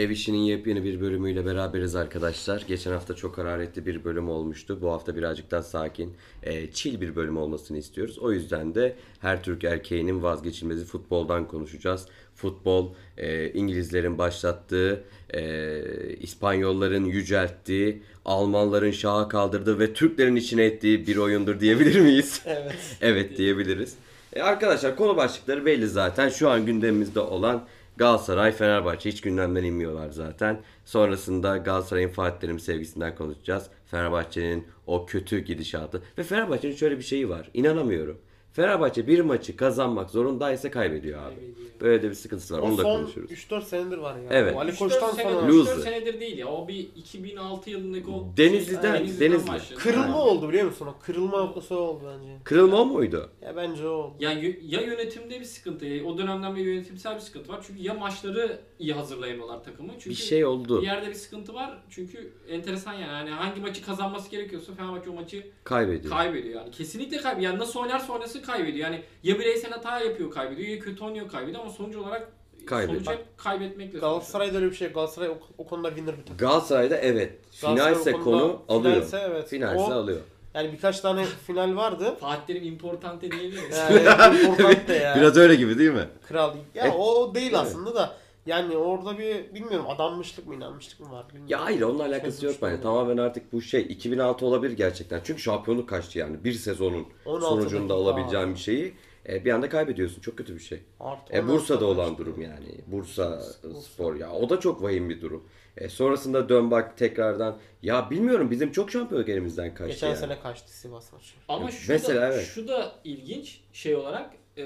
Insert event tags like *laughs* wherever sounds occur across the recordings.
Ev işinin yepyeni bir bölümüyle beraberiz arkadaşlar. Geçen hafta çok hararetli bir bölüm olmuştu. Bu hafta birazcık daha sakin, e, chill bir bölüm olmasını istiyoruz. O yüzden de her Türk erkeğinin vazgeçilmezi futboldan konuşacağız. Futbol, e, İngilizlerin başlattığı, e, İspanyolların yücelttiği, Almanların şaha kaldırdığı ve Türklerin içine ettiği bir oyundur diyebilir miyiz? *laughs* Evet. evet diyebiliriz. E, arkadaşlar konu başlıkları belli zaten. Şu an gündemimizde olan Galatasaray, Fenerbahçe hiç gündemden inmiyorlar zaten. Sonrasında Galatasaray'ın Fatih Terim sevgisinden konuşacağız. Fenerbahçe'nin o kötü gidişatı. Ve Fenerbahçe'nin şöyle bir şeyi var. İnanamıyorum. Fenerbahçe bir maçı kazanmak zorundaysa kaybediyor abi. Kaybediyor. Böyle de bir sıkıntısı var. O Onu da son konuşuruz. 3-4 senedir var ya. Evet. O Ali 3-4 Koç'tan senedir, sonra Loser. 3-4 senedir değil ya. O bir 2006 yılındaki o Denizli'den, Denizli'den Denizli. başladı. kırılma Yani. oldu biliyor musun? O kırılma noktası oldu bence. Kırılma o muydu? Ya bence o oldu. Yani y- ya yönetimde bir sıkıntı, ya o dönemden bir yönetimsel bir sıkıntı var. Çünkü ya maçları iyi hazırlayamıyorlar takımı. Çünkü Bir şey oldu. bir yerde bir sıkıntı var. Çünkü enteresan yani. yani hangi maçı kazanması gerekiyorsa Fenerbahçe o maçı Kaybediyor. kaybediyor yani. Kesinlikle kaybediyor. Yani nasıl oynarsa oynasın kaybediyor. Yani ya bireysel hata yapıyor kaybediyor ya kötü oynuyor kaybediyor ama sonuç olarak Kaybediyor. sonuç hep kaybetmekle sonuçlanıyor. Galatasaray'da öyle bir şey. Galatasaray o, o konuda winner bir takım. Galatasaray'da evet. Galatasaray Finalse o konuda- konu alıyor. Finalse evet. Finalse O- alıyor. Yani birkaç tane final vardı. *laughs* Fatih Terim importante diyebilir miyiz? Yani *laughs* important da ya. Biraz öyle gibi değil mi? Kral. Ya Evet. o, o değil aslında da. Yani orada bir bilmiyorum adanmışlık mı inanmışlık mı var bilmiyorum. Ya hayır onunla alakası yok bence. Tamamen artık bu şey 2006 olabilir gerçekten. Çünkü şampiyonluk kaçtı yani. Bir sezonun 16 sonucunda alabileceğin bir şeyi e, bir anda kaybediyorsun. Çok kötü bir şey. Artı E, 16 Bursa'da olan kaçtı. durum yani. Bursa Bursa. Spor ya. O da çok vahim bir durum. E, sonrasında dön bak tekrardan. Ya bilmiyorum bizim çok şampiyonluk elimizden kaçtı Geçen yani. sene kaçtı Sivas maçı. Ama şu Mesela da, evet. şu da ilginç şey olarak e,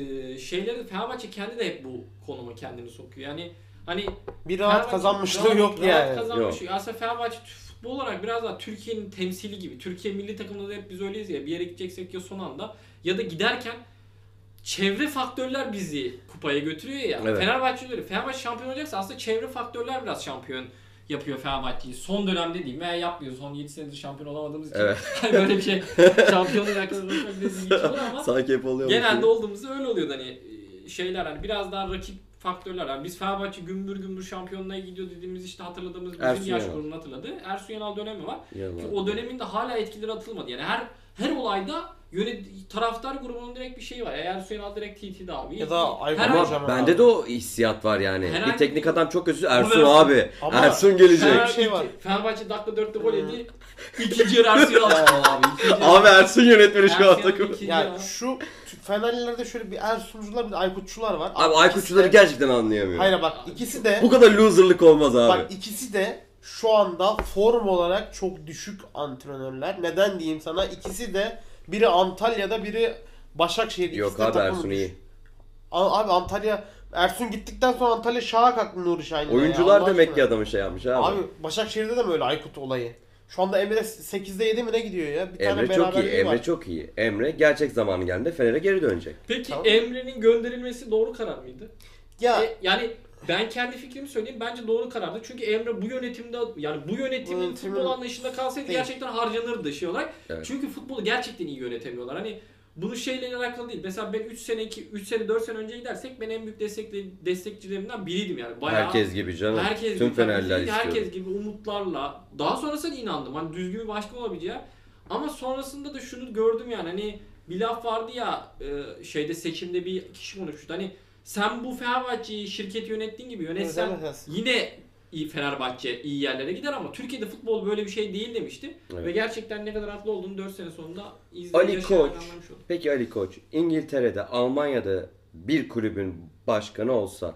e, şeyleri Fenerbahçe kendi de hep bu konuma kendini sokuyor. Yani hani Bir rahat Fenerbahçe kazanmışlığı rahat- yok rahat yani. kazanmış. Aslında Fenerbahçe futbol olarak biraz daha Türkiye'nin temsili gibi. Türkiye milli takımında da hep biz öyleyiz ya. Bir yere gideceksek ya son anda ya da giderken çevre faktörler bizi kupaya götürüyor ya. Evet. Fenerbahçe öyle. Fenerbahçe şampiyon olacaksa aslında çevre faktörler biraz şampiyon yapıyor Fenerbahçe'yi. Son dönemde diyeyim veya yapmıyor. Son 7 senedir şampiyon olamadığımız için. Evet. *laughs* böyle bir şey şampiyonluk hakkında çok rezil geçiyor ama Sanki hep oluyor. genelde olduğumuzda öyle oluyordu hani e, şeyler hani biraz daha rakip faktörler. Yani biz Fenerbahçe gümbür gümbür şampiyonluğa gidiyor dediğimiz işte hatırladığımız bizim Ersun yaş Yanal. grubunu hatırladı. Ersun Yanal dönemi var. Ki o döneminde hala etkileri atılmadı. Yani her her olayda yönet taraftar grubunun direkt bir şeyi var. Ya Ersun Yanal direkt TT'de abi. Ya da Aykut Her- Hocam bende de o hissiyat var yani. Herhangi- Bir teknik adam çok kötü. Ersun Ama- abi. Ama- Ersun gelecek. Bir şey var. Fenerbahçe dakika 4'te gol yedi. İkinci yarı Ersun abi. İkinci yarı- Abi Ersun yönetmeni şu an Ersun Yanal takımı. ikinci Ya yarı. şu Fenerlilerde şöyle bir Ersuncular bir de Aykutçular var. Abi ikisi Aykutçuları de- gerçekten anlayamıyorum. Hayır bak ikisi de Bu kadar loserlık olmaz abi. bak ikisi de şu anda form olarak çok düşük antrenörler. Neden diyeyim sana? İkisi de biri Antalya'da biri Başakşehir'de. Yok İkisi de abi takımı Ersun düş- iyi. A- Abi Antalya Ersun gittikten sonra Antalya şaha kalktı Nuri Şahin'le. ya, Oyuncular Allah demek aşkına. ki adamı şey yapmış abi. Abi Başakşehir'de de mi öyle Aykut olayı? Şu anda Emre 8'de 7 mi ne gidiyor ya? Bir tane Emre çok iyi. Emre var. çok iyi. Emre gerçek zamanı geldi. Fener'e geri dönecek. Peki Tamam. Emre'nin gönderilmesi doğru karar mıydı? Ya E, yani ben kendi fikrimi söyleyeyim. Bence doğru karardı. Çünkü Emre bu yönetimde yani bu yönetimin futbol anlayışında kalsaydı Değil. gerçekten harcanırdı şey olarak. Evet. Çünkü futbolu gerçekten iyi yönetemiyorlar. Hani bunu şeyle alakalı değil. Mesela ben 3 sene 2 3 sene 4 sene önce gidersek ben en büyük destekli, destekçilerimden biriydim yani. Bayağı Herkes gibi canım. herkes Tüm gibi, Fenerler herkes gibi umutlarla daha sonrasında inandım. Hani düzgün bir başkan olabileceği. Ama sonrasında da şunu gördüm yani hani bir laf vardı ya e, şeyde seçimde bir kişi konuşmuştu. Hani sen bu Fenerbahçe'yi şirketi yönettiğin gibi yönetsen Evet, evet. yine iyi Fenerbahçe iyi yerlere gider ama Türkiye'de futbol böyle bir şey değil demişti. Evet. Ve gerçekten ne kadar haklı olduğunu 4 sene sonunda Ali yaşayarak Koç. Peki Ali Koç, İngiltere'de, Almanya'da bir kulübün başkanı olsa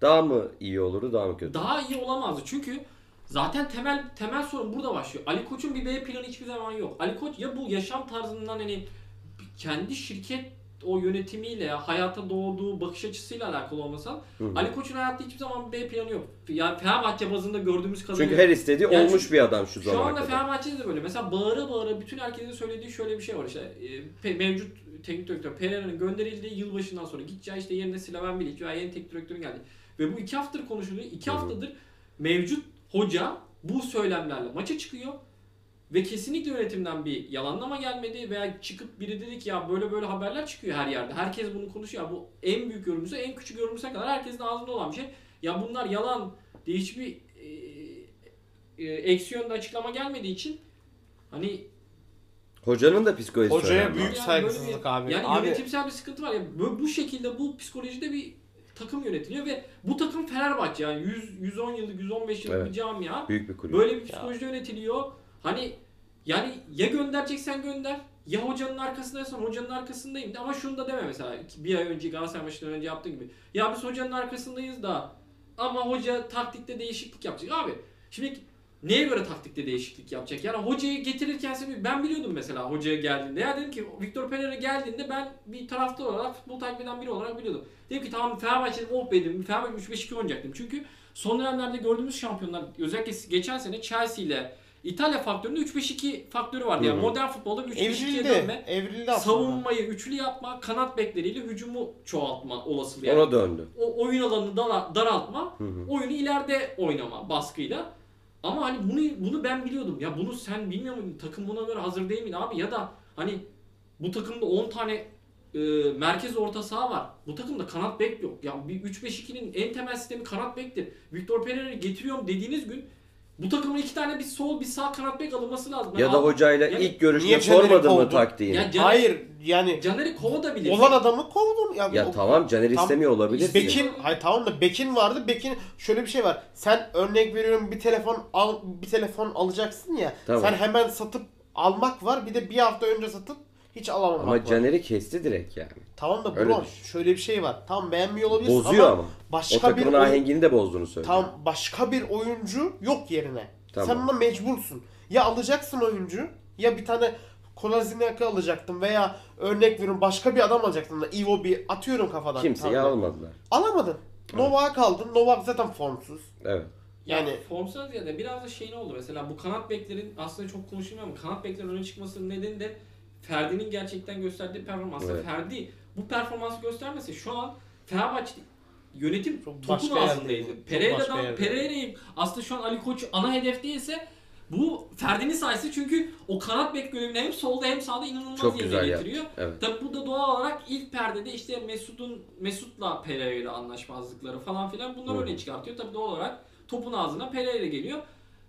daha mı iyi olurdu, daha mı kötü? Daha iyi olamazdı çünkü zaten temel temel sorun burada başlıyor. Ali Koç'un bir B planı hiçbir zaman yok. Ali Koç ya bu yaşam tarzından hani kendi şirket o yönetimiyle hayata doğduğu bakış açısıyla alakalı olmasa Hı. Ali Koç'un hayatta hiçbir zaman B planı yok. Yani Fenerbahçe bazında gördüğümüz kadarıyla Çünkü her istediği Yani olmuş şu- bir adam şu şu zamana anda kadar. Fenerbahçe'de de böyle. Mesela bağıra bağıra bütün herkesin söylediği şöyle bir şey var işte. e, mevcut teknik direktör Pereira'nın gönderildiği yılbaşından sonra gideceği işte yerine Slaven Bilic veya yeni teknik direktörün geldi. Ve bu iki haftadır konuşuluyor. İki hı. haftadır mevcut hoca bu söylemlerle maça çıkıyor. Ve kesinlikle yönetimden bir yalanlama gelmedi veya çıkıp biri dedi ki ya böyle böyle haberler çıkıyor her yerde. Herkes bunu konuşuyor. Bu en büyük yorumcusu en küçük yorumcusa kadar herkesin ağzında olan bir şey. Ya bunlar yalan diye hiçbir e, e, eksi yönde açıklama gelmediği için hani Hocanın da psikolojisi Hocaya önemli. büyük yani saygısızlık bir- abi. Yani Abi- yönetimsel bir sıkıntı var ya. Bu, bu şekilde bu psikolojide bir takım yönetiliyor ve bu takım Fenerbahçe yani 100 110 yıllık 115 yıllık Evet. bir camia. Büyük bir kulüp. Böyle bir psikolojide yönetiliyor. Hani yani ya göndereceksen gönder. Ya hocanın arkasındaysan hocanın arkasındayım ama şunu da deme mesela bir ay önce Galatasaray maçından önce yaptığı gibi. Ya biz hocanın arkasındayız da ama hoca taktikte değişiklik yapacak. Abi şimdi neye göre taktikte değişiklik yapacak? Yani hocayı getirirken ben biliyordum mesela hocaya geldiğinde. Ya dedim ki Victor Pereira geldiğinde ben bir taraftar olarak futbol takip eden biri olarak biliyordum. Dedim ki tamam Fenerbahçe dedim, oh be dedim. Fenerbahçe 3-5-2 oynayacaktım. Çünkü son dönemlerde gördüğümüz şampiyonlar özellikle geçen sene Chelsea ile İtalya faktöründe 3-5-2 faktörü vardı. Yani modern futbolda 3-5-2'ye Evrildi. dönme. Evrildi aslında. Savunmayı üçlü yapma, kanat bekleriyle hücumu çoğaltma olasılığı. Yani Ona döndü. o oyun alanını dara- daraltma, Hı hı. oyunu ileride oynama baskıyla. Ama hani bunu bunu ben biliyordum. Ya bunu sen bilmiyor muydun? Takım buna göre hazır değil miydi abi? Ya da hani bu takımda 10 tane e, merkez orta saha var. Bu takımda kanat bek yok. Ya bir 3-5-2'nin en temel sistemi kanat bektir. Victor Pereira'yı getiriyorum dediğiniz gün bu takımın iki tane bir sol bir sağ kanat bek alınması lazım. Ya da hocayla Yani ilk görüşte niye Caner'i sormadın mı kovdun? taktiğini? Ya Ya, Caner, Hayır yani Caner'i kovabilir. olan adamı kovdun. Ya, o- tamam Caner Tam- istemiyor olabilir. Bekin, hayır tamam da Bekin vardı. Bekin şöyle bir şey var. Sen örnek veriyorum bir telefon al bir telefon alacaksın ya. Tamam. Sen hemen satıp almak var. Bir de bir hafta önce satıp hiç alamamak Ama. Caner'i kesti direkt yani. Tamam da Öyle düşün. şöyle bir şey var. Tamam beğenmiyor olabilirsin Bozuyor ama, ama. O başka bir takımın oyun- ahengini de bozduğunu söylüyor. Tam başka bir oyuncu yok yerine. Tamam. Sen buna mecbursun. Ya alacaksın oyuncu ya bir tane Kolasinac alacaktın veya örnek veriyorum başka bir adam alacaktın da Iwobi atıyorum kafadan. Kimseyi Tamam. almadılar. Alamadın. Novak'a kaldın. Novak zaten formsuz. Evet. Yani Yani- formsuz ziyade biraz da şey ne oldu mesela bu kanat beklerin aslında çok konuşulmuyor ama kanat beklerin öne çıkmasının nedeni de Ferdi'nin gerçekten gösterdiği performans. Evet. Ferdi bu performansı göstermese şu an Fenerbahçe yönetim Çok topun başka Pereira'dan. Pereira'yı aslında şu an Ali Koç ana hedef değilse bu Ferdi'nin sayesi çünkü o kanat bek görevini hem solda hem sağda inanılmaz Çok yerine güzel yaptı. getiriyor. Evet. Tabi bu da doğal olarak ilk perdede işte Mesut'un Mesut'la Pereira anlaşmazlıkları falan filan bunlar Hı. öne çıkartıyor. Tabi doğal olarak topun ağzına Pereira geliyor.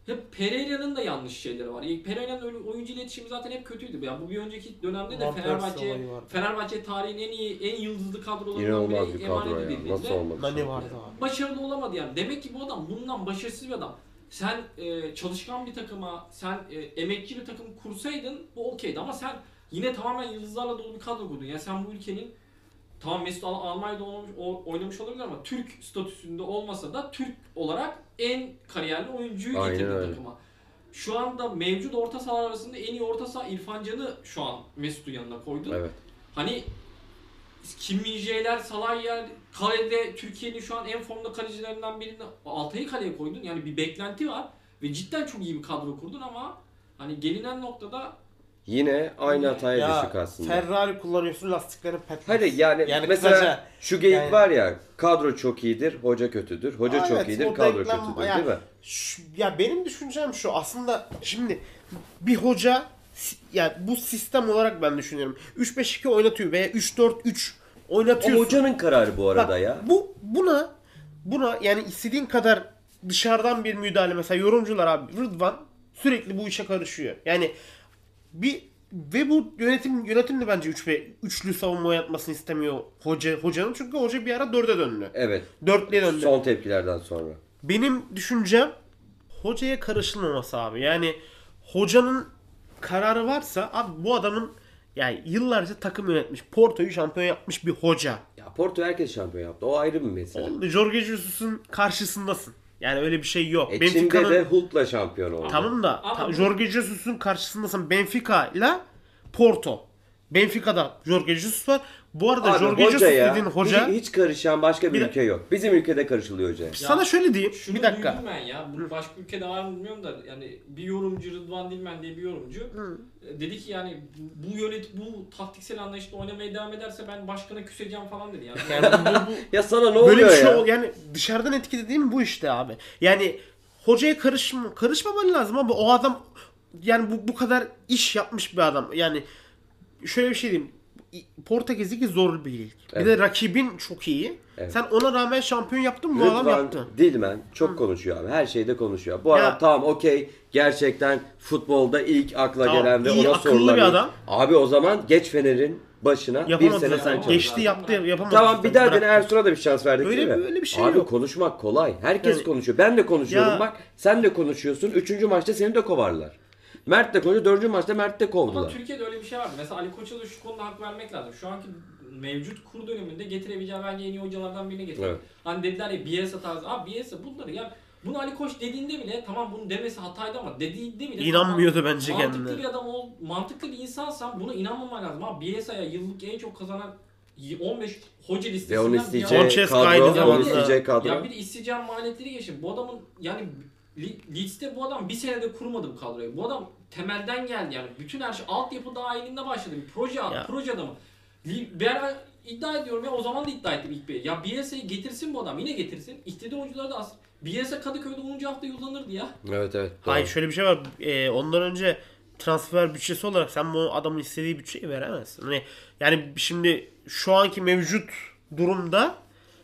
Ve Pereira'nın da yanlış şeyleri var. Pereira'nın oyuncu iletişimi zaten hep kötüydü. Yani bu bir önceki dönemde de Fenerbahçe. Fenerbahçe tarihin en iyi en yıldızlı kadrolarından biri bir emanet edildiğinde Nasıl olmadı? Nani vardı abi. başarılı olamadı yani. Demek ki bu adam bundan başarısız bir adam. Sen e, çalışkan bir takıma, sen e, emekçi bir takım kursaydın bu okeydi ama sen yine tamamen yıldızlarla dolu bir kadro kurdun. Yani sen bu ülkenin tamam Mesut Al- Almanya'da oynamış, o- oynamış olabilir ama Türk statüsünde olmasa da Türk olarak en kariyerli oyuncuyu Aynen getirdin öyle. takıma. Şu anda mevcut orta sahalar arasında en iyi orta saha İrfan Can'ı şu an Mesut'un yanına koydun. Evet. Hani Kim Min-jae'ler, Salah yer, kalede Türkiye'nin şu an en formda kalecilerinden birini Altay'ı kaleye koydun. Yani bir beklenti var ve cidden çok iyi bir kadro kurdun ama hani gelinen noktada Yine aynı hataya Ya düştük aslında. Ferrari kullanıyorsun lastiklerin petmez. Hadi yani, Yani mesela kısaca, şu geyik yani- var ya kadro çok iyidir, hoca kötüdür. Hoca Aa, çok evet, iyidir, o kadro denklem- kötüdür yani- değil mi? Şu- ya benim düşüncem şu aslında şimdi bir hoca yani bu sistem olarak ben düşünüyorum. 3-5-2 oynatıyor veya 3-4-3 O oynatıyorsun. hocanın kararı bu arada Bak, ya. Bu buna buna yani istediğin kadar dışarıdan bir müdahale mesela yorumcular abi Rıdvan sürekli bu işe karışıyor. Yani bir ve bu yönetim yönetim de bence üç ve üçlü savunma oynatmasını istemiyor hoca hocanın çünkü hoca bir ara dörde döndü. Evet. Dörtlüye döndü. Son tepkilerden sonra. Benim düşüncem hocaya karışılmaması abi. Yani hocanın kararı varsa abi bu adamın yani yıllarca takım yönetmiş. Porto'yu şampiyon yapmış bir hoca. Ya Porto herkes şampiyon yaptı. O ayrı bir mesele. Oğlum, Jorge Jesus'un karşısındasın. Yani öyle bir şey yok. E Benfica'nın Çin'de de Hulk'la şampiyon oldu. tamam da Ama ta- Jorge Jesus'un karşısındasın Benfica ile Porto. Benfica'da Jorge Jesus var. Bu arada Abi Jorge Jesus hoca ya, dediğin hoca hiç, hiç karışan başka bir, Bir ülke yok. Bizim ülkede karışılıyor hocaya. sana şöyle diyeyim. şunu bir dakika. duydum ben ya. Bu başka ülkede var mı bilmiyorum da yani bir yorumcu Rıdvan Dilmen diye bir yorumcu e, dedi ki yani bu, bu yönet bu taktiksel anlayışla oynamaya devam ederse ben başkana küseceğim falan dedi yani. *laughs* Yani bu- bu- *laughs* Ya sana ne Böyle oluyor bir şey ya? ol- yani dışarıdan etki dediğim bu işte abi. Yani hocaya karışma karışmaman lazım ama o adam yani bu bu kadar iş yapmış bir adam. Yani şöyle bir şey diyeyim. Portekiz Ligi zor bir lig. Evet. Bir de rakibin çok iyi. Evet. Sen ona rağmen şampiyon yaptın mı? Bu adam yaptı. Dilmen çok konuşuyor abi. Her şeyde konuşuyor. Bu Ya- adam tamam okey. Gerçekten futbolda ilk akla Tamam, gelen ve ona sorulan. bir adam. Abi o zaman geç Fener'in başına bir Yapamadı sene zaten. sen çalış. Geçti yaptı yapamadı. Tamam bir daha dene. Ersun'a da bir şans verdik Öyle değil mi? bir- öyle bir şey Abi yok. konuşmak kolay. Herkes Yani- konuşuyor. Ben de konuşuyorum Ya- bak. Sen de konuşuyorsun. Üçüncü maçta seni de kovarlar. Mert de konuşuyor. Dördüncü maçta Mert de Ama kovdular. Türkiye'de öyle bir şey var. Mesela Ali Koç'a da şu konuda hak vermek lazım. Şu anki mevcut kur döneminde getirebileceği bence en iyi hocalardan birini getiriyor. Evet. Hani dediler ya Bielsa tarzı. Abi Bielsa bunları ya bunu Ali Koç dediğinde bile tamam bunu demesi hataydı ama dediğinde bile İnanmıyordu bence mantıklı kendine. bir adam ol, mantıklı bir insansan buna inanmaman lazım. Abi Bielsa'ya yıllık en çok kazanan 15 hoca Ve listesinden onun bir isteyeceği kadro, kaydı onun zamanında. isteyeceği kadro. ya bir isteyeceğim maliyetleri geçin. Bu adamın yani Leeds'te bu adam bir senede kurmadı bu kadroyu. Bu adam temelden geldi yani. Bütün her şey altyapı dahilinde başladı. Bir proje, Ya. proje adamı. Ben iddia ediyorum ya o zaman da iddia ettim ilk bir. Ya Bielsa'yı getirsin bu adam yine getirsin. İstediği oyuncuları da az. Bielsa Kadıköy'de 10. hafta yollanırdı ya. Evet evet. doğru. Hayır şöyle bir şey var. Ee, ondan önce transfer bütçesi olarak sen bu adamın istediği bütçeyi veremezsin. Hani yani şimdi şu anki mevcut durumda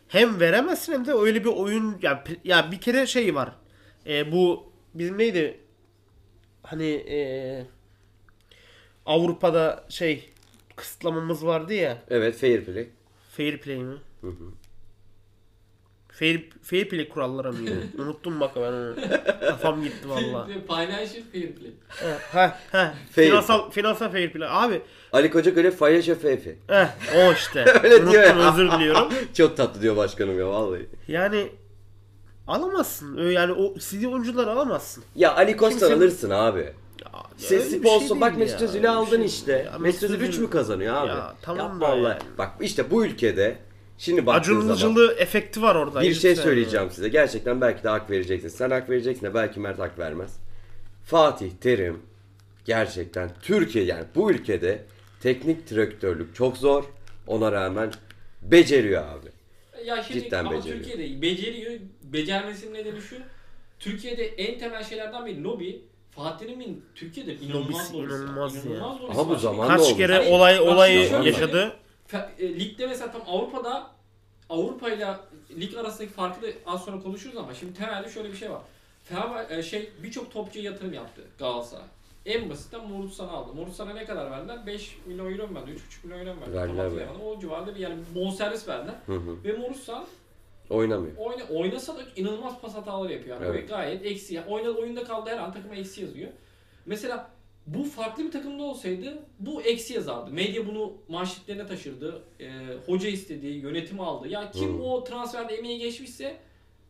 hem veremezsin hem de öyle bir oyun ya, ya bir kere şey var. Ee, bu bizim neydi? Hani ee, Avrupa'da şey kısıtlamamız vardı ya. Evet fair play. Fair play mi? Fair, fair play kuralları mıydı? *laughs* Unuttum bak ben onu. Kafam gitti valla. Financial fair play. Ha ha. Fair. Finansal finansal fair play. Abi Ali Koca göre Fayaşa Fefi. eh o işte. *laughs* Öyle Unuttum diyor ya. özür diliyorum. *laughs* Çok tatlı diyor başkanım ya vallahi. Yani alamazsın. Yani o istediği oyuncuları alamazsın. Ya Ali Koç'tan Kimse- alırsın abi. Sponsor şey bak değil Mesut Özil'i aldın şey işte. ya. Mesut Özil 3 Özil- mü kazanıyor abi? Ya, tamam Yapma da Allah. yani. Bak işte bu ülkede şimdi baktığın Acun zaman Ilıcalı efekti var orada. bir şey söyleyeceğim size. Gerçekten belki de hak vereceksin. Sen hak vereceksin de belki Mert hak vermez. Fatih Terim gerçekten Türkiye yani bu ülkede teknik direktörlük çok zor. Ona rağmen beceriyor abi. Ya şimdi Cidden ama beceriyor. Türkiye'de beceriyor. Becermesinin nedeni şu. Türkiye'de en temel şeylerden biri lobi. Fatih Terim'in Türkiye'de inanılmaz Lobisi lobisi. var. inanılmaz ya. İnanılmaz lobisi bu var. zaman- Kaç oldu? kere olay olayı şöyle yaşadı. Fe- e, ligde mesela tam Avrupa'da Avrupa ile lig arasındaki farkı da az sonra konuşuruz ama şimdi temelde şöyle bir şey var. Fenerbahçe şey birçok topçuya yatırım yaptı Galatasaray. En basitten Morutsan'ı aldı. Morutsan'a ne kadar verdiler? 5 milyon euro mu verdi? 3,5 milyon euro mu verdi? Tam Verdiler hatırlayamadım. O civarda bir yani bonservis verdiler. Hı hı. Ve Morutsan Oynamıyor. oyna, oynasa da inanılmaz pas hataları yapıyor. Yani Evet. Gayet eksi. Yani oyna, oyunda kaldığı her an takıma eksi yazıyor. Mesela bu farklı bir takımda olsaydı bu eksi yazardı. Medya bunu manşetlerine taşırdı. Ee, hoca istedi, yönetim aldı. Ya kim Hı. o transferde emeği geçmişse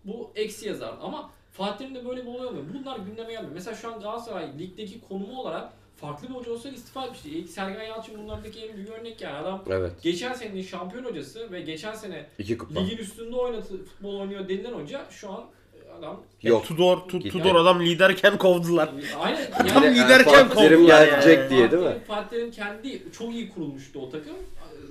bu eksi yazardı. Ama Fatih'in de böyle bir olay olmuyor. Bunlar gündeme gelmiyor. Mesela şu an Galatasaray ligdeki konumu olarak farklı bir hoca olsa istifa etmişti. İlk Sergen Yalçın bunlardaki en büyük örnek yani. Adam Evet. geçen senenin şampiyon hocası ve geçen sene İki kupa. ligin üstünde oynatı futbol oynuyor denilen hoca şu an adam Yok. Tudor, tu. Tudor adam liderken kovdular. Aynen. Tam Yani, liderken Fatih Terim kovdular gelecek yani. diye değil mi? Fatih- Fatih Terim kendi çok iyi kurulmuştu o takım.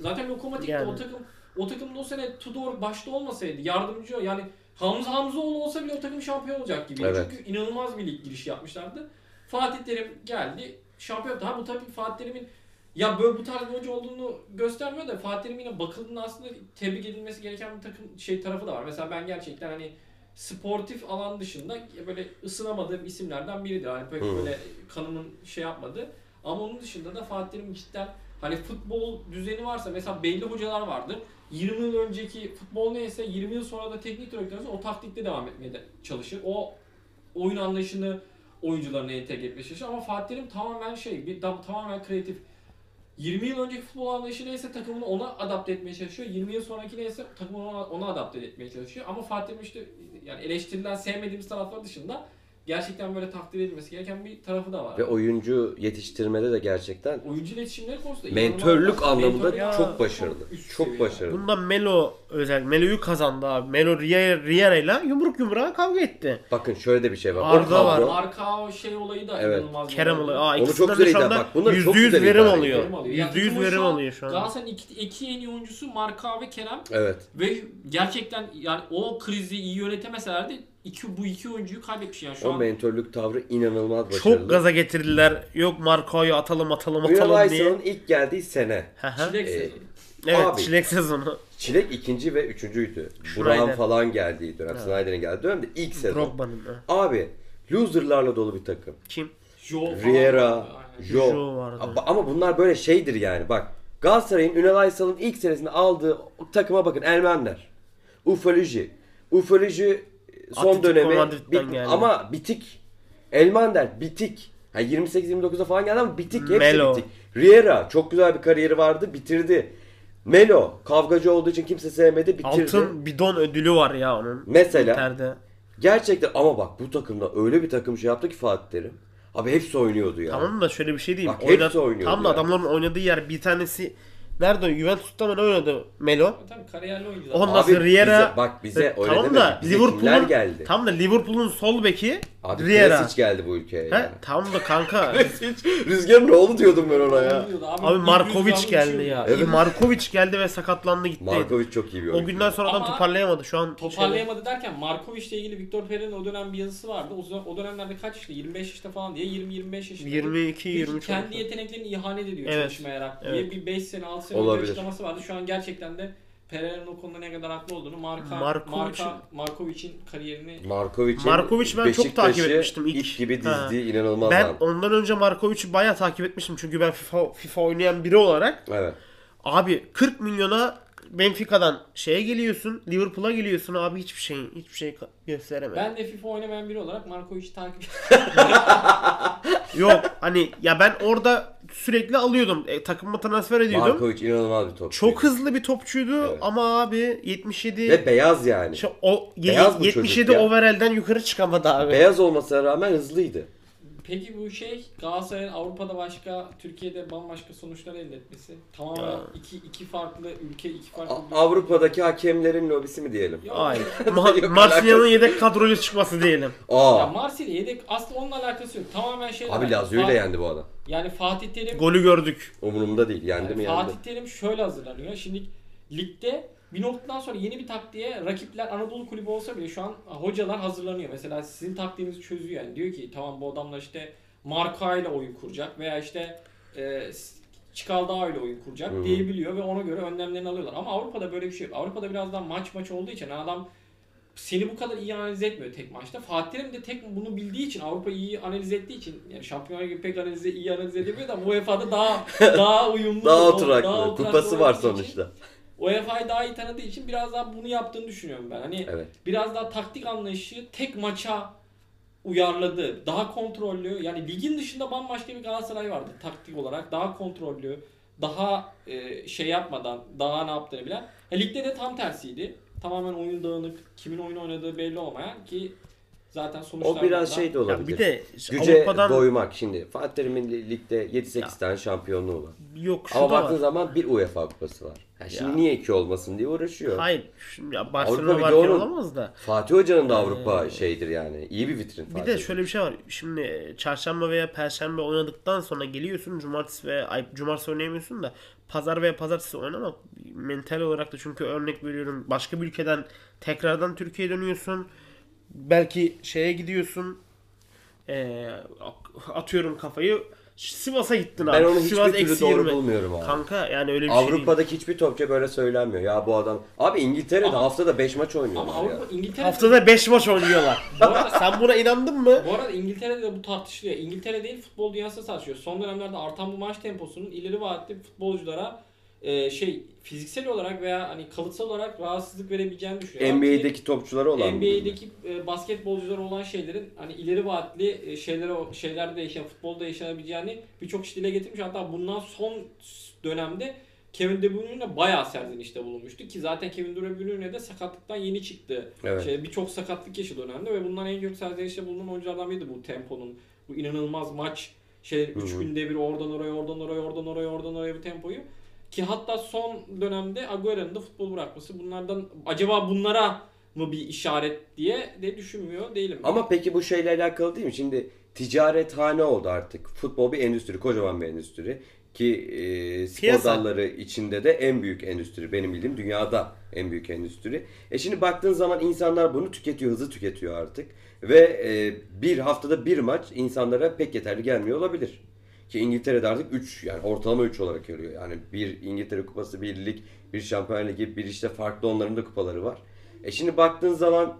Zaten lokomotifti Yani. o takım. O takımda o sene Tudor başta olmasaydı yardımcı yani Hamza Hamzaoğlu olsa bile o takım şampiyon olacak gibi. Evet. Çünkü inanılmaz bir lig girişi yapmışlardı. Fatih Terim geldi. Şampiyon yaptı. Ha bu tabii Fatih Terim'in ya böyle bu tarz bir hoca olduğunu göstermiyor da Fatih yine bakıldığında aslında tebrik edilmesi gereken bir takım şey tarafı da var. Mesela ben gerçekten hani sportif alan dışında böyle ısınamadığım isimlerden biridir. Hani pek Hı. böyle kanımın şey yapmadı. Ama onun dışında da Fatih Terim cidden hani futbol düzeni varsa mesela belli hocalar vardır. 20 yıl önceki futbol neyse 20 yıl sonra da teknik direktör ise o taktikte devam etmeye de çalışır. O oyun anlayışını oyuncularına entegre etmeye çalışır. Ama Fatih Terim tamamen şey, bir tamamen kreatif. 20 yıl önceki futbol anlayışı neyse takımını ona adapte etmeye çalışıyor. 20 yıl sonraki neyse takımını ona, ona adapte etmeye çalışıyor. Ama Fatih Terim işte yani eleştirilen sevmediğimiz taraflar dışında gerçekten böyle takdir edilmesi gereken bir tarafı da var. Ve oyuncu yetiştirmede de gerçekten Oyuncu iletişimleri konusunda mentörlük anlamında mentör- Ya, çok başarılı. Çok seviye. başarılı. Bunda Melo özel. Melo'yu kazandı abi. Melo Riera- Riera'yla yumruk yumruğa kavga etti. Bakın şöyle de bir şey var. Arda o var. Arka o şey olayı da Evet. inanılmaz. Kerem olay. oluyor. Aa, Onu çok güzel anda bak bunları çok %100 güzel verim idare alıyor. Verim alıyor. Ya %100 takımın verim alıyor şu an. Galatasaray'ın iki, iki en iyi oyuncusu Marka ve Kerem Evet. ve gerçekten yani o krizi iyi yönetemeselerdi iki, bu iki oyuncuyu kaybetmiş yani şu O an. mentörlük tavrı inanılmaz başarılı. Çok gaza getirdiler. Yok Marco'yu atalım atalım atalım diye. İlk geldiği sene. Hı hı. Çilek Ee, sezonu. evet Abi. çilek sezonu. Çilek ikinci ve üçüncüydü. Burak'ın falan geldiği dönem. Snyder'in geldiği dönemde ilk sezon. Drogba'nın. Abi loserlarla dolu bir takım. Kim? Joe falan Riera. Jo. Jo vardı. Ama- bunlar böyle şeydir yani. Bak Galatasaray'ın Ünal Aysal'ın ilk senesinde aldığı takıma bakın Elmander. Ufoloji. Ufoloji son dönemi bit- geldi. ama bitik. Elmander bitik. Ha 28-29'a falan geldi ama bitik. Hepsi Melo. bitik. Riera çok güzel bir kariyeri vardı bitirdi. Melo kavgacı olduğu için kimse sevmedi bitirdi. Altın bidon ödülü var ya onun. Mesela Inter'de. gerçekten ama bak bu takımda öyle bir takım şey yaptı ki Fatih Terim. Abi hepsi oynuyordu ya. Tamam da şöyle bir şey değil. Bak hepsi oynuyordu Tam da yani. adamların oynadığı yer bir tanesi Nerede? Juventus'ta mı ne oynadı Melo? Tabii kariyerli oyuncu. Ondan Abi sonra Riera. bize- bak bize öyle tamam deme. da Bize kimler Liverpool'un geldi? Tam da Liverpool'un sol beki Abi Riera. Kresic geldi bu ülkeye He, yani. tamam da kanka. *laughs* Rüzgarın oğlu diyordum ben ona ya. Abi Markovic geldi ya. Evet. Markovic geldi ve sakatlandı gitti. Markovic çok iyi bir O oyuncu. günden sonra adam Ama toparlayamadı. Şu an Toparlayamadı derken Markovic'le ilgili Viktor Pereira'nın o dönem bir yazısı vardı. O, zaman- o dönemlerde kaç işte 25 yaşında falan diye 20-25 yaşında. 22 Diyor ki 23 kendi yeteneklerini ihanet ediyor Evet. çalışmayarak diye Evet. bir 5 sene 6 sene Olabilir. önce açıklaması vardı. Şu an gerçekten de Pereira'nın o konuda ne kadar haklı olduğunu Marka, Markovic'in- Marka, Markovic'in kariyerini Markovic'in Markovic ben çok Beşiktaş'ı takip etmiştim ilk. ip gibi Ha. dizdiği inanılmaz Ben lan. ondan önce Markovic'i bayağı takip etmiştim. Çünkü ben FIFA, FIFA oynayan biri olarak Evet. abi 40 milyona Benfica'dan şeye geliyorsun, Liverpool'a geliyorsun abi hiçbir şey hiçbir şey ka- gösteremedi. ben de FIFA oynamayan biri olarak Markovic'i takip *laughs* Yok hani ya ben orada sürekli alıyordum. E, takıma transfer ediyordum. Markovic inanılmaz bir topçu. Çok hızlı bir topçuydu Evet. ama abi 77 Ve beyaz yani. Şu- o Beyaz bu 77 çocuk ya. overall'den yukarı çıkamadı abi. Beyaz olmasına rağmen hızlıydı. Peki bu şey Galatasaray'ın Avrupa'da başka, Türkiye'de bambaşka sonuçlar elde etmesi. Tamamen Ya. iki, iki farklı ülke, iki farklı... A- Avrupa'daki hakemlerin lobisi mi diyelim? Yok. Hayır. *laughs* Yok, Ma- Marsilya'nın yedek kadroyla çıkması diyelim. Ya Aa. Marsilya yedek aslında onunla alakası yok. Tamamen şey. Abi Lazio'yu da yendi bu adam. Yani Fatih Terim Golü gördük. Umurumda değil. Yendi mi yendi. Fatih Terim şöyle hazırlanıyor. Şimdi ligde bir noktadan sonra yeni bir taktiğe rakipler Anadolu kulübü olsa bile şu an hocalar hazırlanıyor. Mesela sizin taktiğinizi çözüyor yani. Diyor ki tamam bu adamlar işte marka ile oyun kuracak veya işte e, Çikaldağ ile oyun kuracak Hı hı. diyebiliyor ve ona göre önlemlerini alıyorlar. Ama Avrupa'da böyle bir şey yok. Avrupa'da biraz daha maç maç olduğu için adam seni bu kadar iyi analiz etmiyor tek maçta. Fatih Terim de tek bunu bildiği için Avrupa iyi analiz ettiği için yani şampiyonlar gibi pek analize iyi analiz edemiyor da *laughs* UEFA'da daha daha uyumlu Daha daha oturaklı. oturaklı Kupası var olduğu için sonuçta. UEFA'yı daha iyi tanıdığı için biraz daha bunu yaptığını düşünüyorum ben. Hani Evet. biraz daha taktik anlayışı tek maça uyarladı. Daha kontrollü. Yani ligin dışında bambaşka bir Galatasaray vardı taktik olarak. Daha kontrollü. Daha e, şey yapmadan daha ne yaptığını bilen. Ha, ligde de tam tersiydi. Tamamen oyun dağınık. Kimin oyun oynadığı belli olmayan ki zaten sonuçlar O biraz şey de Ya olabilir. bir de Güce Avrupa'dan doymak. Şimdi Fatih Terim'in li- ligde 7-8 tane şampiyonluğu var. yok şu Ama da baktığın var. zaman bir UEFA kupası var. Ha şimdi Ya. niye iki olmasın diye uğraşıyor. Hayır. Şimdi ya Barcelona bir de varken onun- olamaz da. Fatih Hoca'nın da Avrupa şeydir yani. İyi bir vitrin Bir Fatih de Hoca. şöyle bir şey var. Şimdi çarşamba veya perşembe oynadıktan sonra geliyorsun. Cumartesi ve ay cumartesi oynayamıyorsun da pazar veya pazartesi oynamak mental olarak da çünkü örnek veriyorum başka bir ülkeden tekrardan Türkiye'ye dönüyorsun. Belki şeye gidiyorsun. Ee, atıyorum kafayı. Sivas'a gittin abi. Ben onu hiçbir Sivas türlü eksi doğru 20. bulmuyorum abi. Kanka yani öyle bir şey değil. Avrupa'daki hiçbir topçu böyle söylenmiyor. Ya bu adam... Abi İngiltere'de Ama- haftada 5 maç Ama oynuyorlar ya. Avrupa İngiltere Haftada 5 maç oynuyorlar. *laughs* bu arada Sen buna inandın mı? Bu arada İngiltere'de de bu tartışılıyor. İngiltere değil futbol dünyası tartışıyor. Son dönemlerde artan bu maç temposunun ileri vadeli futbolculara e, şey fiziksel olarak veya hani kalıtsal olarak rahatsızlık verebileceğini düşünüyor. NBA'deki topçuları olan NBA'deki e, basketbolculara olan şeylerin hani ileri vadeli e, şeylere şeylerde yaşayan futbolda yaşanabileceğini birçok kişi dile getirmiş. Hatta bundan son dönemde Kevin De Bruyne bayağı serzenişte bulunmuştu ki zaten Kevin De Bruyne de sakatlıktan yeni çıktı. Evet. Şey, birçok sakatlık yaşadı dönemde ve bundan en çok serzenişte bulunan oyunculardan biriydi bu temponun. Bu inanılmaz maç şey 3 Hı hı. günde bir oradan oraya oradan oraya oradan oraya oradan oraya bu tempoyu. Ki hatta son dönemde Agüero'nun da futbol bırakması bunlardan acaba bunlara mı bir işaret diye de düşünmüyor değilim. Ama peki bu şeyle alakalı değil mi? Şimdi ticarethane oldu artık. Futbol bir endüstri, kocaman bir endüstri. Ki e, spor Piyasa. dalları içinde de en büyük endüstri benim bildiğim dünyada en büyük endüstri. E şimdi baktığın zaman insanlar bunu tüketiyor, hızlı tüketiyor artık. Ve e, bir haftada bir maç insanlara pek yeterli gelmiyor olabilir. Ki İngiltere'de artık 3 yani ortalama 3 olarak görüyor. Yani bir İngiltere kupası, bir lig, bir şampiyon ligi, bir işte farklı onların da kupaları var. E şimdi baktığın zaman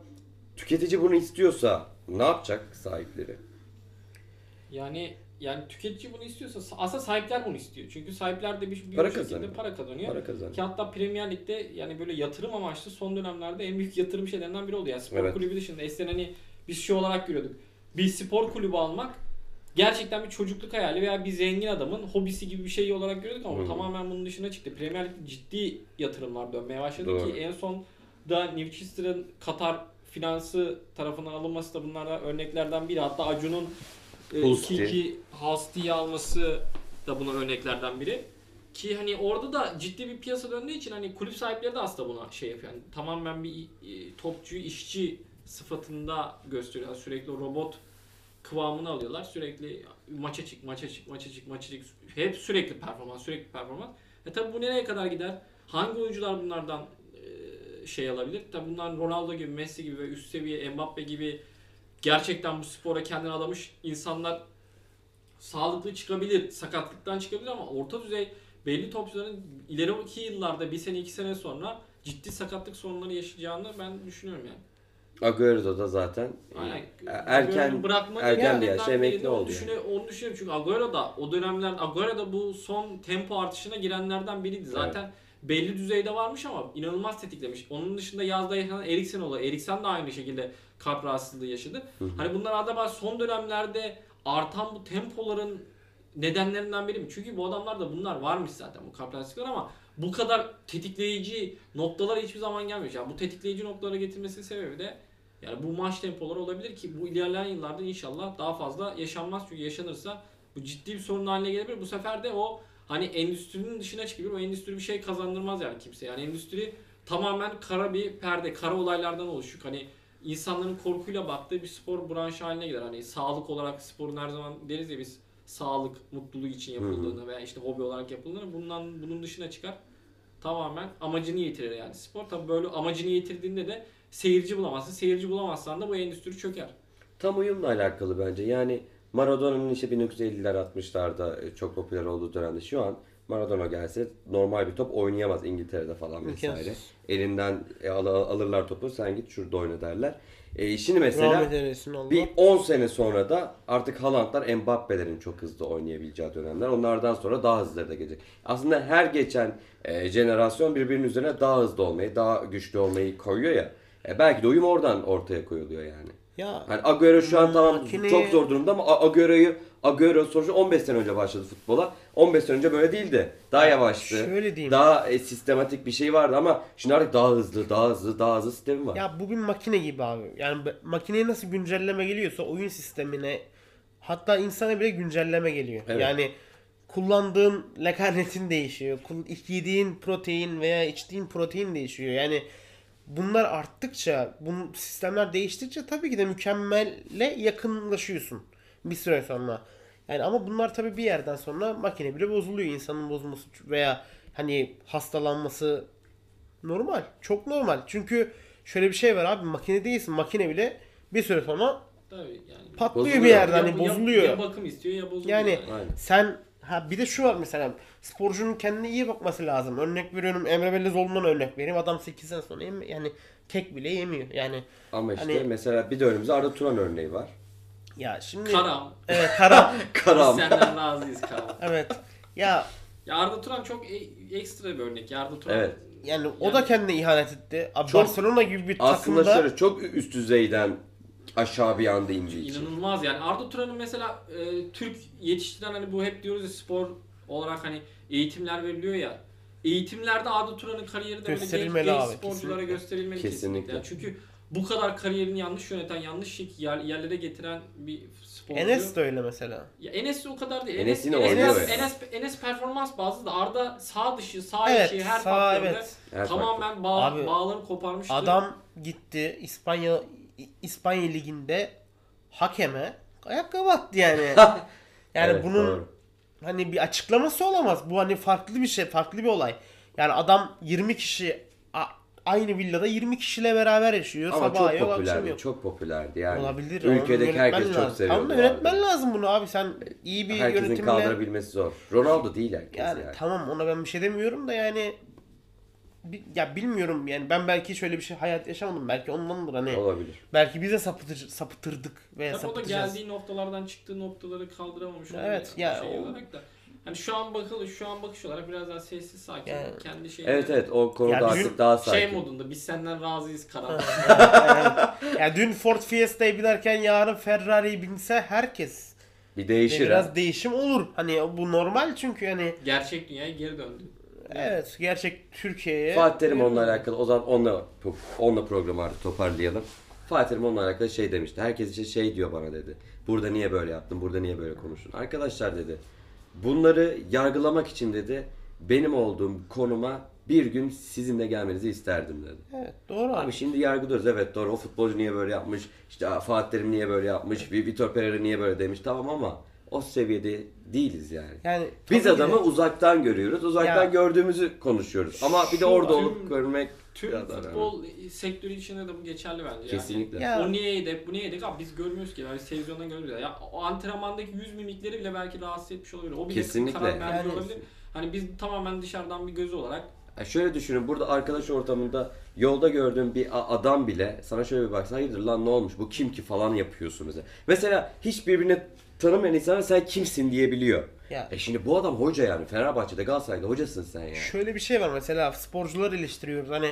tüketici bunu istiyorsa ne yapacak sahipleri? Yani yani tüketici bunu istiyorsa aslında sahipler bunu istiyor. Çünkü sahipler de bir, bir Para şekilde kazanıyor. para kazanıyor. Para kazanıyor. Ki hatta Premier Lig'de yani böyle yatırım amaçlı son dönemlerde en büyük yatırım şeylerinden biri oldu. Yani spor Evet. kulübü dışında eskiden hani biz şey olarak görüyorduk. Bir spor kulübü almak gerçekten bir çocukluk hayali veya bir zengin adamın hobisi gibi bir şey olarak görüyorduk ama Hı. tamamen bunun dışına çıktı. Premier Lig'de ciddi yatırımlar dönmeye başladı Doğru. ki en son da Newcastle'ın Katar finansı tarafından alınması da bunlardan örneklerden biri. Hatta Acun'un e, 2-2 Hasti'yi alması da buna örneklerden biri. Ki hani orada da ciddi bir piyasa döndüğü için hani kulüp sahipleri de aslında buna şey yapıyor. Yani tamamen bir e, topçu, işçi sıfatında gösteriyorlar. Sürekli robot kıvamını alıyorlar. Sürekli maça çık, maça çık, maça çık, maça çık. Hep sürekli performans, sürekli performans. E tabi bu nereye kadar gider? Hangi oyuncular bunlardan şey alabilir? Tabi bunlar Ronaldo gibi, Messi gibi ve üst seviye Mbappe gibi gerçekten bu spora kendini adamış insanlar sağlıklı çıkabilir, sakatlıktan çıkabilir ama orta düzey belli topçuların ileriki yıllarda bir sene iki sene sonra ciddi sakatlık sorunları yaşayacağını ben düşünüyorum yani. Agüero da zaten e, Aynen. erken bırakma erken bir de emekli onu oldu. yani. Düşünüyor, onu düşünüyorum çünkü Agüero da o dönemler Agüero da bu son tempo artışına girenlerden biriydi. Zaten belli düzeyde varmış ama inanılmaz tetiklemiş. Onun dışında yazda yaşanan Eriksen olayı. Eriksen de aynı şekilde kalp rahatsızlığı yaşadı. Hani bunlar acaba son dönemlerde artan bu tempoların nedenlerinden biri mi? Çünkü bu adamlarda bunlar varmış zaten bu kalp rahatsızlıkları ama bu kadar tetikleyici noktalara hiçbir zaman gelmiyor. Yani bu tetikleyici noktalara getirmesinin sebebi de yani bu maç tempoları olabilir ki bu ilerleyen yıllarda inşallah daha fazla yaşanmaz. Çünkü yaşanırsa bu ciddi bir sorun haline gelebilir. Bu sefer de o hani endüstrinin dışına çıkabilir. O endüstri bir şey kazandırmaz yani kimse. Yani endüstri tamamen kara bir perde, kara olaylardan oluşuyor. Hani insanların korkuyla baktığı bir spor branşı haline gelir. Hani sağlık olarak sporun her zaman deriz ya biz sağlık, mutluluk için yapıldığını veya işte hobi olarak yapıldığını bundan bunun dışına çıkar. Tamamen amacını yitirir yani spor. Tabii böyle amacını yitirdiğinde de seyirci bulamazsın. Seyirci bulamazsan da bu endüstri çöker. Tam uyumla alakalı bence. Yani Maradona'nın işte 1950'ler 60'larda e, çok popüler olduğu dönemde şu an Maradona gelse normal bir top oynayamaz İngiltere'de falan vesaire. Elinden e, al- alırlar topu sen git şurada oyna derler. E, şimdi mesela bir 10 sene sonra da artık Haaland'lar Mbappe'lerin çok hızlı oynayabileceği dönemler. Onlardan sonra daha hızlıları da gelecek. Aslında her geçen e, jenerasyon birbirinin üzerine daha hızlı olmayı, daha güçlü olmayı koyuyor ya. E, belki de uyum oradan ortaya koyuluyor yani. Ya Hani Agüero şu an tamam Makineyi- çok zor durumda ama A- Agüero'yu Agüero sonuçta 15 sene önce başladı futbola. 15 sene önce böyle değildi. Daha yavaştı. şöyle diyeyim. Daha e, sistematik bir şey vardı ama şimdi artık daha hızlı, daha hızlı, daha hızlı sistemi var. Ya bu bir makine gibi abi. Yani be- makineye nasıl güncelleme geliyorsa oyun sistemine hatta insana bile güncelleme geliyor. Evet. Yani kullandığın lekanetin değişiyor. Kul- Yediğin protein veya içtiğin protein değişiyor. Yani bunlar arttıkça, bu sistemler değiştikçe tabii ki de mükemmele yakınlaşıyorsun bir süre sonra. Yani ama bunlar tabii bir yerden sonra makine bile bozuluyor. İnsanın bozulması veya hani hastalanması normal. Çok normal. Çünkü şöyle bir şey var abi makine değilsin. Makine bile bir süre sonra Tabii yani. patlıyor Bozuluyor. bir yerde Ya- hani ya- bozuluyor. Ya, bakım istiyor ya bozuluyor. Yani Aynen. sen ha bir de şu var mesela sporcunun kendine iyi bakması lazım. Örnek veriyorum Emre Belözoğlu'ndan örnek vereyim. Adam 8 sene sonra yeme- yani kek bile yemiyor. Yani Ama işte Hani- mesela bir de önümüzde Arda Turan örneği var. ya şimdi Karam. evet Karam. Biz *laughs* Karam. senden razıyız Karam. evet. Ya Ya Arda Turan çok e- ekstra bir örnek. Ya Arda Turan Evet. yani o Yani- da kendine ihanet etti. Abi Çok- Barcelona gibi bir Aslında takımda şöyle çok üst düzeyden aşağı bir anda indiği için. İnanılmaz yani. Arda Turan'ın mesela e, Türk yetiştiren hani bu hep diyoruz ya spor olarak hani eğitimler veriliyor ya. Eğitimlerde Arda Turan'ın kariyeri de böyle genç, Gösterilmeli genç abi, sporculara kesinlikle. gösterilmeli kesinlikle. Kesinlikle. Yani çünkü bu kadar kariyerini yanlış yöneten, yanlış şek- yer, yerlere getiren bir sporcu. Enes de öyle mesela. Ya Enes de o kadar değil. Enes yine Enes, oynuyor Enes, ya. Enes, Enes performans bazlı da Arda sağ dışı, sağ Evet, içi her sağ faktörde evet. Her tamamen bağ, Abi, bağlarını koparmıştı. Adam gitti İspanya İspanya liginde hakeme ayakkabı attı yani. *laughs* Yani Evet, bunun doğru. Hani bir açıklaması olamaz. Bu hani farklı bir şey, farklı bir olay. Yani adam 20 kişi aynı villada 20 kişiyle beraber yaşıyor. Ama Sabah çok yok, popülerdi. yok. Çok popülerdi yani. Olabilir. Ülkedeki herkes yönetmen çok lazım. seviyordu. Tamam da yönetmen arada. lazım bunu abi. Sen iyi bir Herkesin yönetimle... kaldırabilmesi zor. Ronaldo değil herkes Yani, yani. tamam ona ben bir şey demiyorum da yani ya bilmiyorum yani ben belki şöyle bir şey hayat yaşamadım belki ondandır hani Olabilir. belki biz de sapıtır, sapıtırdık veya Tabii o da sapıtacağız. geldiği noktalardan çıktığı noktaları kaldıramamış olabilir Evet, yani ya şey o- olarak da. Hani şu an bakıl şu an bakış olarak biraz daha sessiz sakin Yani- kendi şeyine Evet evet o konuda Ya bizim artık daha sakin. şey modunda biz senden razıyız karar. evet. Ya dün Ford Fiesta'yı binerken yarın Ferrari'yi binse herkes Bir de değişir biraz ha. değişim olur. Hani bu normal çünkü hani Gerçek dünyaya geri döndü. Evet gerçek Türkiye'ye Fatih Terim onunla alakalı o zaman onunla onunla programı artık toparlayalım. Fatih Terim onunla alakalı şey demişti. Herkes için şey diyor bana dedi. Burada niye böyle yaptın? Burada niye böyle konuştun? Arkadaşlar dedi. Bunları yargılamak için dedi. Benim olduğum konuma bir gün sizinle gelmenizi isterdim dedi. Evet doğru abi. Şimdi yargılıyoruz. Evet doğru o futbolcu niye böyle yapmış? İşte aa, Fatih Terim niye böyle yapmış? Vitor Pereira niye böyle demiş? Tamam ama o seviyede değiliz yani. Yani Biz tabii ki de- adamı uzaktan görüyoruz. Uzaktan Ya. gördüğümüzü konuşuyoruz. Ama bir de orada tüm- olup görmek Tüm futbol sektörü içinde de bu geçerli bence. Kesinlikle. Ya. Yani. O niye yedek, bu niye yedek abi biz görmüyoruz ki. Yani televizyondan görmüyoruz. Ya o antrenmandaki yüz mimikleri bile belki rahatsız etmiş olabilir. O bile Kesinlikle. karar vermiş Yani- olabilir. Hani biz tamamen dışarıdan bir gözü olarak Ya şöyle düşünün burada arkadaş ortamında yolda gördüğün bir adam bile sana şöyle bir baksa hayırdır lan ne olmuş bu kim ki falan yapıyorsun mesela. Mesela hiç birbirini tanımayan insana sen kimsin diyebiliyor. Ya. E şimdi bu adam hoca yani Fenerbahçe'de Galatasaray'da hocasın sen yani. Şöyle bir şey var mesela sporcuları eleştiriyoruz hani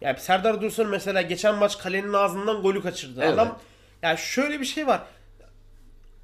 ya Serdar Dursun mesela geçen maç kalenin ağzından golü kaçırdı. Evet. Adam ya şöyle bir şey var.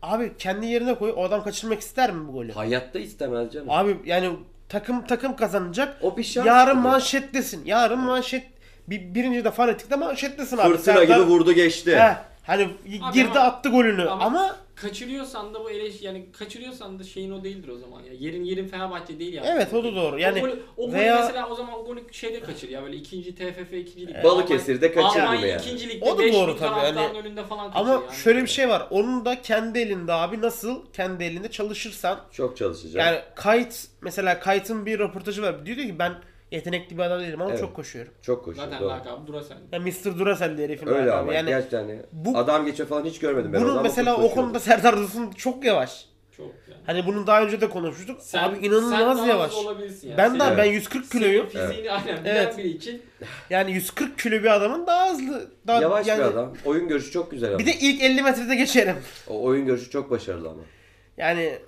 Abi kendi yerine koy o adam kaçırmak ister mi bu golü? Hayatta istemez canım. Abi yani takım takım kazanacak. O bir şans Yarın manşettesin. Yarın manşet bir, birinci de fanatikte manşettesin abi. Fırtına Serdar- gibi vurdu geçti. He, hani Abi girdi ama- attı golünü ama- ama, kaçırıyorsan da bu eleş yani kaçırıyorsan da şeyin o değildir o zaman ya. Yerin yerin Fenerbahçe değil yani. Evet, o da doğru. Yani o golü, o golü veya- mesela o zaman o golü şeyde kaçır ya böyle ikinci TFF ikinci lig. Balıkesir'de kaçırır mı Almanya yani? ikinci ligde O da 5 doğru tabii, hani- önünde falan ama yani. şöyle bir şey var. Onun da kendi elinde abi nasıl kendi elinde çalışırsan Çok çalışacağım. yani kayıt mesela kayıtın bir röportajı var. Diyor ki ben yetenekli bir adam değilim ama Evet. çok koşuyorum. Çok koşuyor. Zaten doğru. lakabı Duracell. Ya Mr. Duracell diye herifin Öyle lakabı. ama yani gerçekten hani bu- adam geçiyor falan hiç görmedim ben bunun mesela çok o koşuyordu. konuda Serdar Dursun çok yavaş. Çok yani. Hani bunun daha önce de konuşmuştuk. Sen- abi sen inanılmaz daha yavaş. hızlı olabilirsin yani. Ben daha ben Evet. 140 kiloyum. Senin fiziğini aynen bilen Evet. biri için Yani 140 kilo bir adamın daha hızlı. Daha, Yavaş yani, bir adam. Oyun görüşü çok güzel ama. Bir de ilk 50 metrede geçerim. O oyun görüşü çok başarılı ama. Yani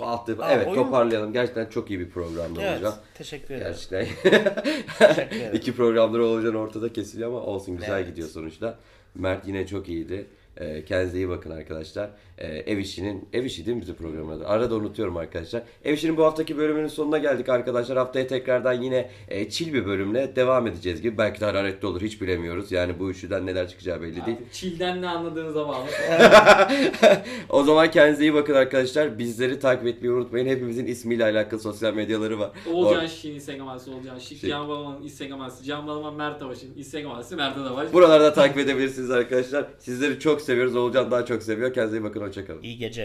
Altı, Aa, evet oyun- toparlayalım. Gerçekten çok iyi bir programda evet. olacak. Teşekkür ederim. Gerçekten. *laughs* Teşekkür *laughs* ederim. İki programdır olacağın ortada kesiliyor ama olsun güzel Evet. gidiyor sonuçta. Mert yine çok iyiydi. Ee, kendinize iyi bakın arkadaşlar. Ee, ev işinin, ev işi değil mi bizim programın adı? Arada unutuyorum arkadaşlar. Ev işinin bu haftaki bölümünün sonuna geldik arkadaşlar. Haftaya tekrardan yine e, chill bir bölümle devam edeceğiz gibi. Belki de hararetli olur hiç bilemiyoruz. Yani bu üçlüden neler çıkacağı belli değil. Artık Çil'den ne anladığınıza bağlı. *laughs* o zaman kendinize iyi bakın arkadaşlar. Bizleri takip etmeyi unutmayın. Hepimizin ismiyle alakalı sosyal medyaları var. Oğulcan Şirin Instagram adresi Oğulcan Şirin. Şey- Can Balaman'ın Instagram adresi Can Balaman Mert Avaş'ın Instagram adresi Mert Avaş. Buralarda takip edebilirsiniz arkadaşlar. Sizleri çok seviyoruz. Oğulcan daha çok seviyor. Kendinize iyi bakın. Hoşçakalın. İyi geceler.